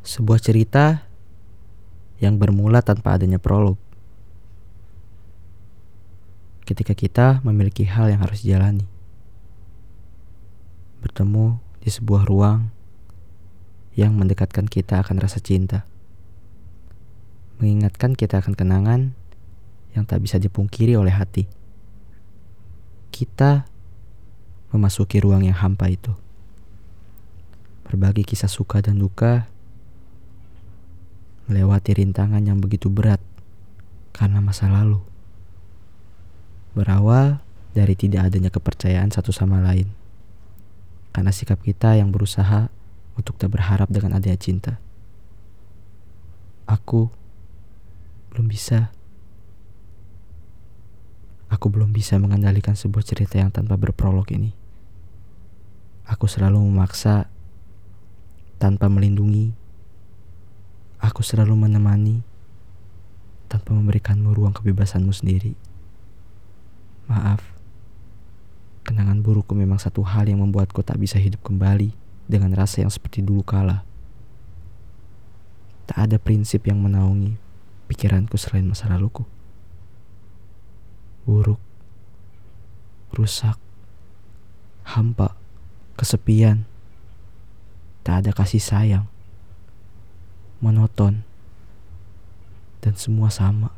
Sebuah cerita yang bermula tanpa adanya prolog. Ketika kita memiliki hal yang harus dijalani. Bertemu di sebuah ruang yang mendekatkan kita akan rasa cinta. Mengingatkan kita akan kenangan yang tak bisa dipungkiri oleh hati. Kita memasuki ruang yang hampa itu. Berbagi kisah suka dan duka melewati rintangan yang begitu berat karena masa lalu. Berawal dari tidak adanya kepercayaan satu sama lain. Karena sikap kita yang berusaha untuk tak berharap dengan adanya cinta. Aku belum bisa. Aku belum bisa mengendalikan sebuah cerita yang tanpa berprolog ini. Aku selalu memaksa tanpa melindungi Aku selalu menemani tanpa memberikanmu ruang kebebasanmu sendiri. Maaf, kenangan burukku memang satu hal yang membuatku tak bisa hidup kembali dengan rasa yang seperti dulu kala. Tak ada prinsip yang menaungi pikiranku selain masa laluku. Buruk, rusak, hampa, kesepian, tak ada kasih sayang monoton, dan semua sama.